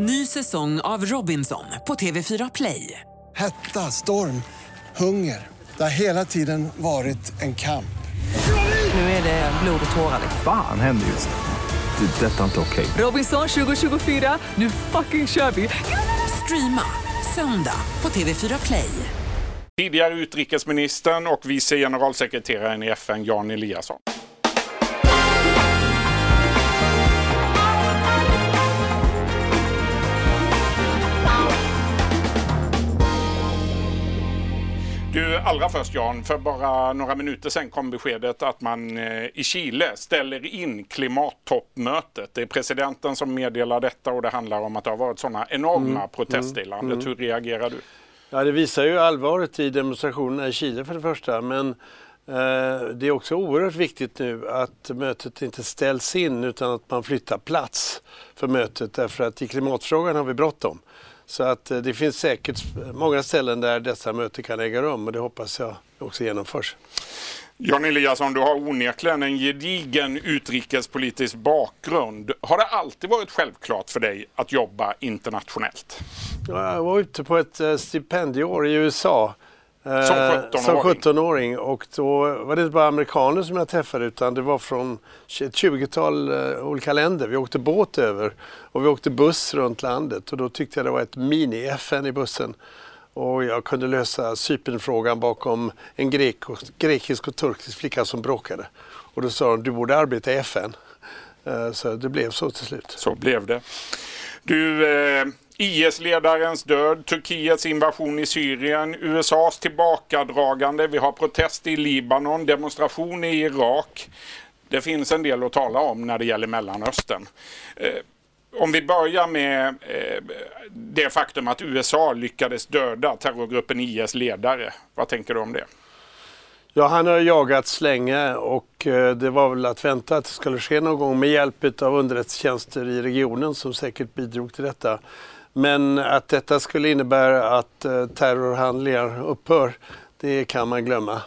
Ny säsong av Robinson på TV4 Play. Hetta, storm, hunger. Det har hela tiden varit en kamp. Nu är det blod och tårar. Fan händer just nu. Det. är Detta är inte okej. Robinson 2024, nu fucking kör vi! Streama söndag på TV4 Play. Tidigare utrikesministern och vice generalsekreteraren i FN Jan Eliasson. Du, allra först Jan, för bara några minuter sedan kom beskedet att man eh, i Chile ställer in klimattoppmötet. Det är presidenten som meddelar detta och det handlar om att det har varit sådana enorma protester i landet. Hur reagerar du? Ja, det visar ju allvaret i demonstrationerna i Chile för det första. Men eh, det är också oerhört viktigt nu att mötet inte ställs in utan att man flyttar plats för mötet. Därför att i klimatfrågan har vi bråttom. Så att eh, det finns säkert många ställen där dessa möten kan äga rum och det hoppas jag också genomförs. Jan Eliasson, du har onekligen en gedigen utrikespolitisk bakgrund. Har det alltid varit självklart för dig att jobba internationellt? Jag var ute på ett eh, stipendieår i USA Som 17-åring? som 17-åring och då var det inte bara amerikaner som jag träffade utan det var från ett 20-tal eh, olika länder. Vi åkte båt över och vi åkte buss runt landet och då tyckte jag det var ett mini-FN i bussen. Och jag kunde lösa Cypernfrågan bakom en grek och, grekisk och turkisk flicka som bråkade. Och då sa de, du borde arbeta i FN. Eh, Så det blev så till slut. Så blev det. Du, eh, IS-ledarens död, Turkiets invasion i Syrien, USAs tillbakadragande, vi har protest i Libanon, demonstration i Irak. Det finns en del att tala om när det gäller Mellanöstern. Eh, om vi börjar med eh, det faktum att USA lyckades döda terrorgruppen IS ledare. Vad tänker du om det? Ja, han har jagats länge och eh, det var väl att vänta att det skulle ske någon gång med hjälp av underrättelsetjänster i regionen som säkert bidrog till detta. Men att detta skulle innebära att eh, terrorhandlingar upphör, det kan man glömma.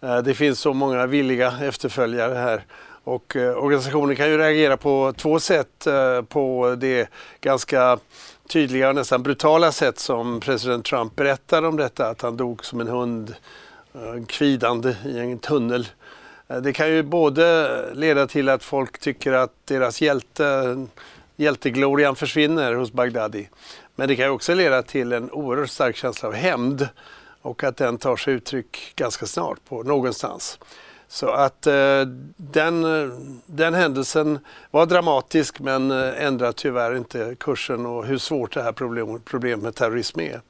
Eh, det finns så många villiga efterföljare här. Och eh, organisationen kan ju reagera på två sätt på det ganska tydliga och nästan brutala sätt som president Trump berättar om detta, att han dog som en hund kvidande i en tunnel. Det kan ju både leda till att folk tycker att deras hjälte, hjälteglorian försvinner hos Bagdadi. Men det kan ju också leda till en oerhört stark känsla av hämnd och att den tar sig uttryck ganska snart på någonstans. Så att eh, den, eh, den händelsen var dramatisk men eh, ändrar tyvärr inte kursen och hur svårt det här problem, problemet med terrorism är.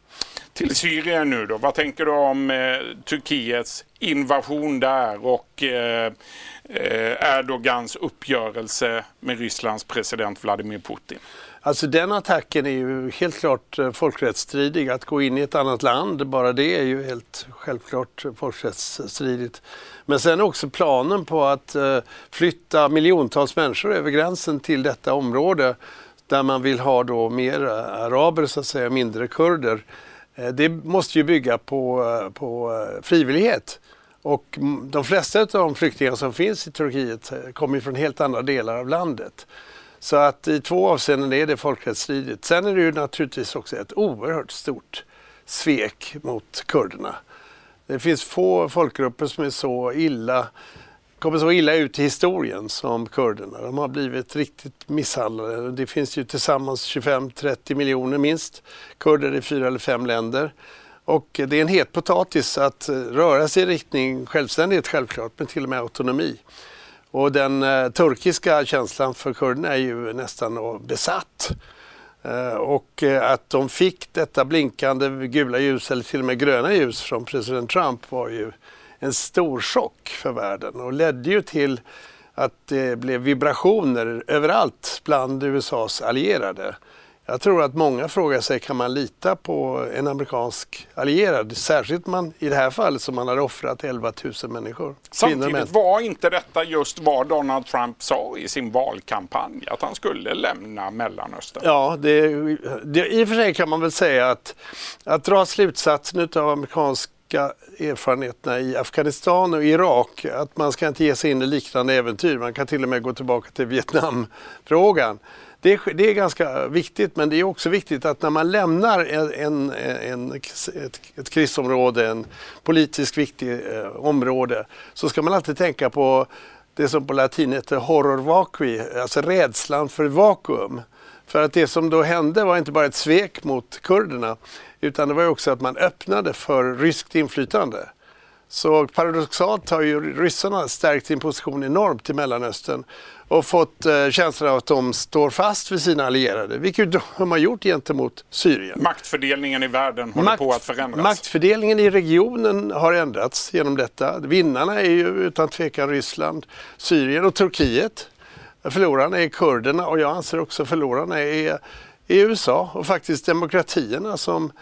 Till Syrien nu då. Vad tänker du om eh, Turkiets invasion där och eh, eh, Erdogans uppgörelse med Rysslands president Vladimir Putin? Alltså den attacken är ju helt klart eh, folkrättsstridig. Att gå in i ett annat land, bara det är ju helt självklart folkrättsstridigt. Men sen också planen på att eh, flytta miljontals människor över gränsen till detta område där man vill ha då mer eh, araber så att säga, mindre kurder. Eh, det måste ju bygga på, eh, på frivillighet. Och de flesta av de flyktingar som finns i Turkiet kommer från helt andra delar av landet. Så att i två avseenden är det folkrättsstridigt. Sen är det ju naturligtvis också ett oerhört stort svek mot kurderna. Det finns få folkgrupper som är så illa, kommer så illa ut i historien som kurderna. De har blivit riktigt misshandlade. Det finns ju tillsammans 25-30 miljoner minst kurder i fyra eller fem länder. Och det är en het potatis att röra sig i riktning självständighet självklart, men till och med autonomi. Och den eh, turkiska känslan för kurderna är ju nästan besatt. Eh, och eh, att de fick detta blinkande gula ljus eller till och med gröna ljus från president Trump var ju en stor chock för världen och ledde ju till att det blev vibrationer överallt bland USAs allierade. Jag tror att många frågar sig, kan man lita på en amerikansk allierad? Särskilt man, i det här fallet som man har offrat 11 000 människor. Samtidigt var inte detta just vad Donald Trump sa i sin valkampanj, att han skulle lämna Mellanöstern? Ja, det, det, i och för sig kan man väl säga att, att dra slutsatsen av amerikanska erfarenheterna i Afghanistan och Irak, att man ska inte ge sig in i liknande äventyr. Man kan till och med gå tillbaka till Vietnamfrågan. Det är, det är ganska viktigt men det är också viktigt att när man lämnar en, en, en ett, ett krisområde, en politiskt viktig eh, område, så ska man alltid tänka på det som på latin heter horror vacui, alltså rädslan för vakuum. För att det som då hände var inte bara ett svek mot kurderna utan det var också att man öppnade för ryskt inflytande. Så paradoxalt har ju ryssarna stärkt sin position enormt i Mellanöstern och fått eh, känslan av att de står fast vid sina allierade, vilket de har gjort gentemot Syrien. Maktfördelningen i världen håller Makt, på att förändras. Maktfördelningen i regionen har ändrats genom detta. Vinnarna är ju utan tvekan Ryssland, Syrien och Turkiet. Förlorarna är kurderna och jag anser också förlorarna är, är USA och faktiskt demokratierna som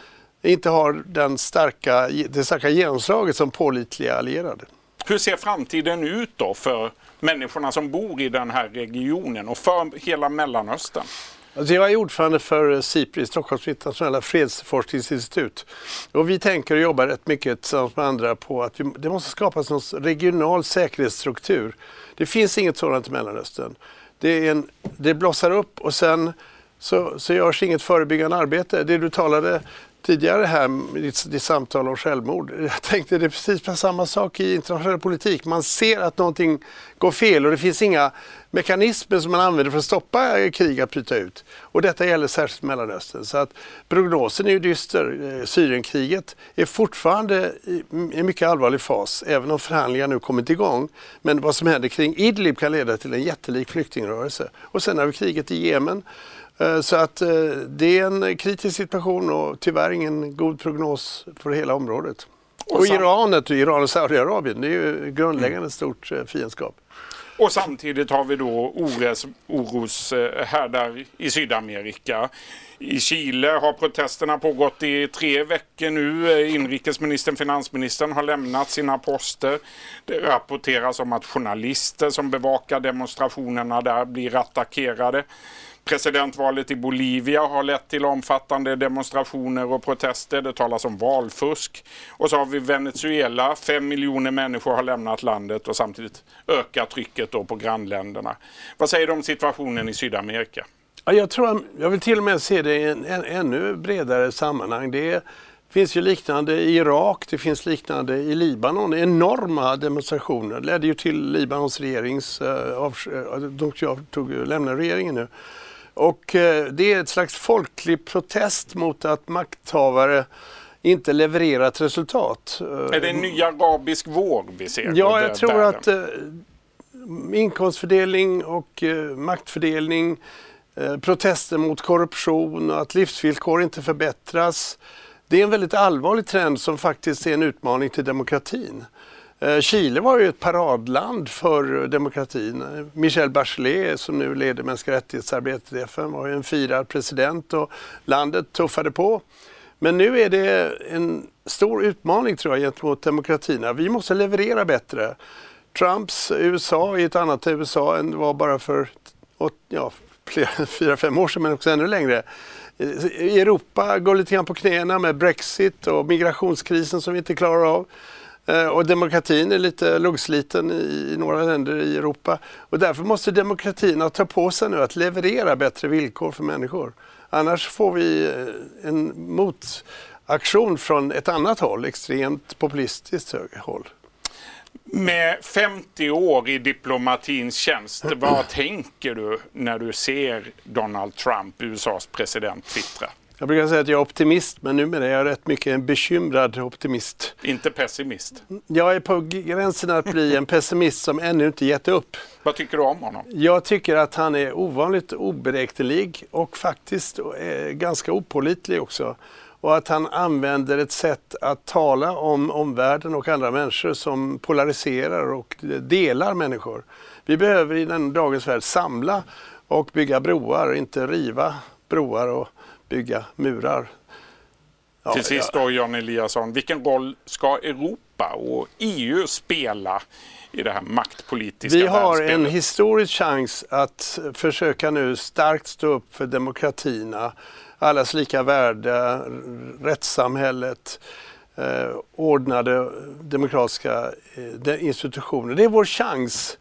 inte har den starka, det starka genomslaget som pålitliga allierade. Hur ser framtiden ut då för människorna som bor i den här regionen och för hela Mellanöstern? Alltså jag är ordförande för eh, SIPRI, Stockholms internationella fredsforskningsinstitut. Och vi tänker och jobbar rätt mycket tillsammans med andra på att vi, det måste skapas någon regional säkerhetsstruktur. Det finns inget sådant i Mellanöstern. Det, är en, det blossar upp och sen så, så görs inget förebyggande arbete. Det du talade tidigare här, i ditt samtal om självmord. Jag tänkte det är precis samma sak i internationell politik. Man ser att någonting går fel och det finns inga mekanismer som man använder för att stoppa krig att bryta ut. Och detta gäller särskilt Mellanöstern. Så att prognosen är ju dyster. Eh, Syrienkriget är fortfarande i en mycket allvarlig fas, även om förhandlingar nu kommit igång. Men vad som händer kring Idlib kan leda till en jättelik flyktingrörelse. Och sen har vi kriget i Jemen så att eh, det är en kritisk situation och tyvärr ingen god prognos för hela området. Och, och Iranet, Iran och Saudiarabien, det är ju grundläggande stort eh, fiendskap. Och samtidigt har vi då ores, oroshärdar i Sydamerika. I Chile har protesterna pågått i tre veckor nu. Inrikesministern, finansministern har lämnat sina poster. Det rapporteras om att journalister som bevakar demonstrationerna där blir attackerade. Presidentvalet i Bolivia har lett till omfattande demonstrationer och protester. Det talas om valfusk. Och så har vi Venezuela. Fem miljoner människor har lämnat landet och samtidigt ökar trycket då på grannländerna. Vad säger du om situationen i Sydamerika? Ja, jag, tror, jag vill till och med se det i en, en ännu bredare sammanhang. Det finns ju liknande i Irak, det finns liknande i Libanon. Enorma demonstrationer ledde ju till Libanons regerings... Uh, de tog, lämnar regeringen nu. Och eh, det är ett slags folklig protest mot att makthavare inte levererar ett resultat. Är det en ny arabisk våg vi ser? Ja, jag tror där? att eh, inkomstfördelning och eh, maktfördelning, protester mot korruption och att livsvillkor inte förbättras. Det är en väldigt allvarlig trend som faktiskt är en utmaning till demokratin. Eh, Chile var ju ett paradland för demokratin. Michel Bachelet som nu leder mänskliga rättighetsarbetet i FN var ju en firad president och landet tuffade på. Men nu är det en stor utmaning tror jag gentemot demokratierna. Vi måste leverera bättre. Trumps USA är ett annat USA än det var bara för ja, fyra, fem år sedan men också ännu längre. Eh, Europa går lite grann på knäna med Brexit och migrationskrisen som vi inte klarar av. Eh, och demokratin är lite luggsliten i några länder i Europa. Och därför måste demokratierna ta på sig nu att leverera bättre villkor för människor. Annars får vi eh, en motaktion från ett annat håll, extremt populistiskt håll. Med 50 år i diplomatins tjänst, vad tänker du när du ser Donald Trump, USAs president, twittra? Jag brukar säga att jag är optimist men numera är jag rätt mycket en bekymrad optimist. Inte pessimist? Jag är på gränsen att bli en pessimist som ännu inte gett upp. Vad tycker du om honom? Jag tycker att han är ovanligt oberäknelig och faktiskt ganska opålitlig också. Och att han använder ett sätt att tala om omvärlden och andra människor som polariserar och delar människor. Vi behöver i den dagens värld samla och bygga broar, inte riva broar och bygga murar. Ja, Till sist då Jan Eliasson, vilken roll ska Europa och EU spela i det här maktpolitiska Vi har en historisk chans att försöka nu starkt stå upp för demokratierna, allas lika värde, rättssamhället, eh, ordnade demokratiska eh, institutioner. Det är vår chans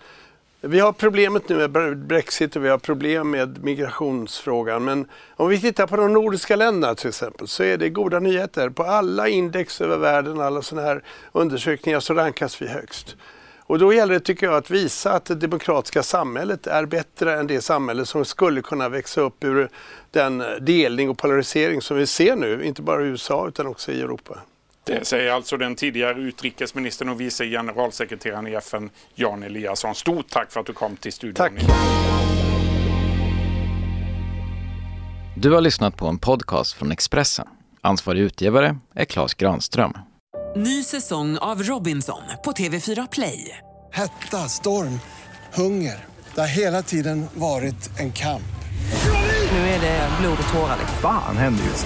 vi har problemet nu med Brexit och vi har problem med migrationsfrågan. Men om vi tittar på de nordiska länderna till exempel så är det goda nyheter. På alla index över världen, alla sådana här undersökningar så rankas vi högst. Och då gäller det tycker jag att visa att det demokratiska samhället är bättre än det samhälle som skulle kunna växa upp ur den eh, delning och polarisering som vi ser nu, inte bara i USA utan också i Europa. Det säger alltså den tidigare utrikesministern och vice generalsekreteraren i FN, Jan Eliasson. Stort tack för att du kom till studion. Tack. Du har lyssnat på en podcast från Expressen. Ansvarig utgivare är Klas Granström. Ny säsong av Robinson på TV4 Play. Hetta, storm, hunger. Det har hela tiden varit en kamp. Nu är det blod och tårar. Fan händer just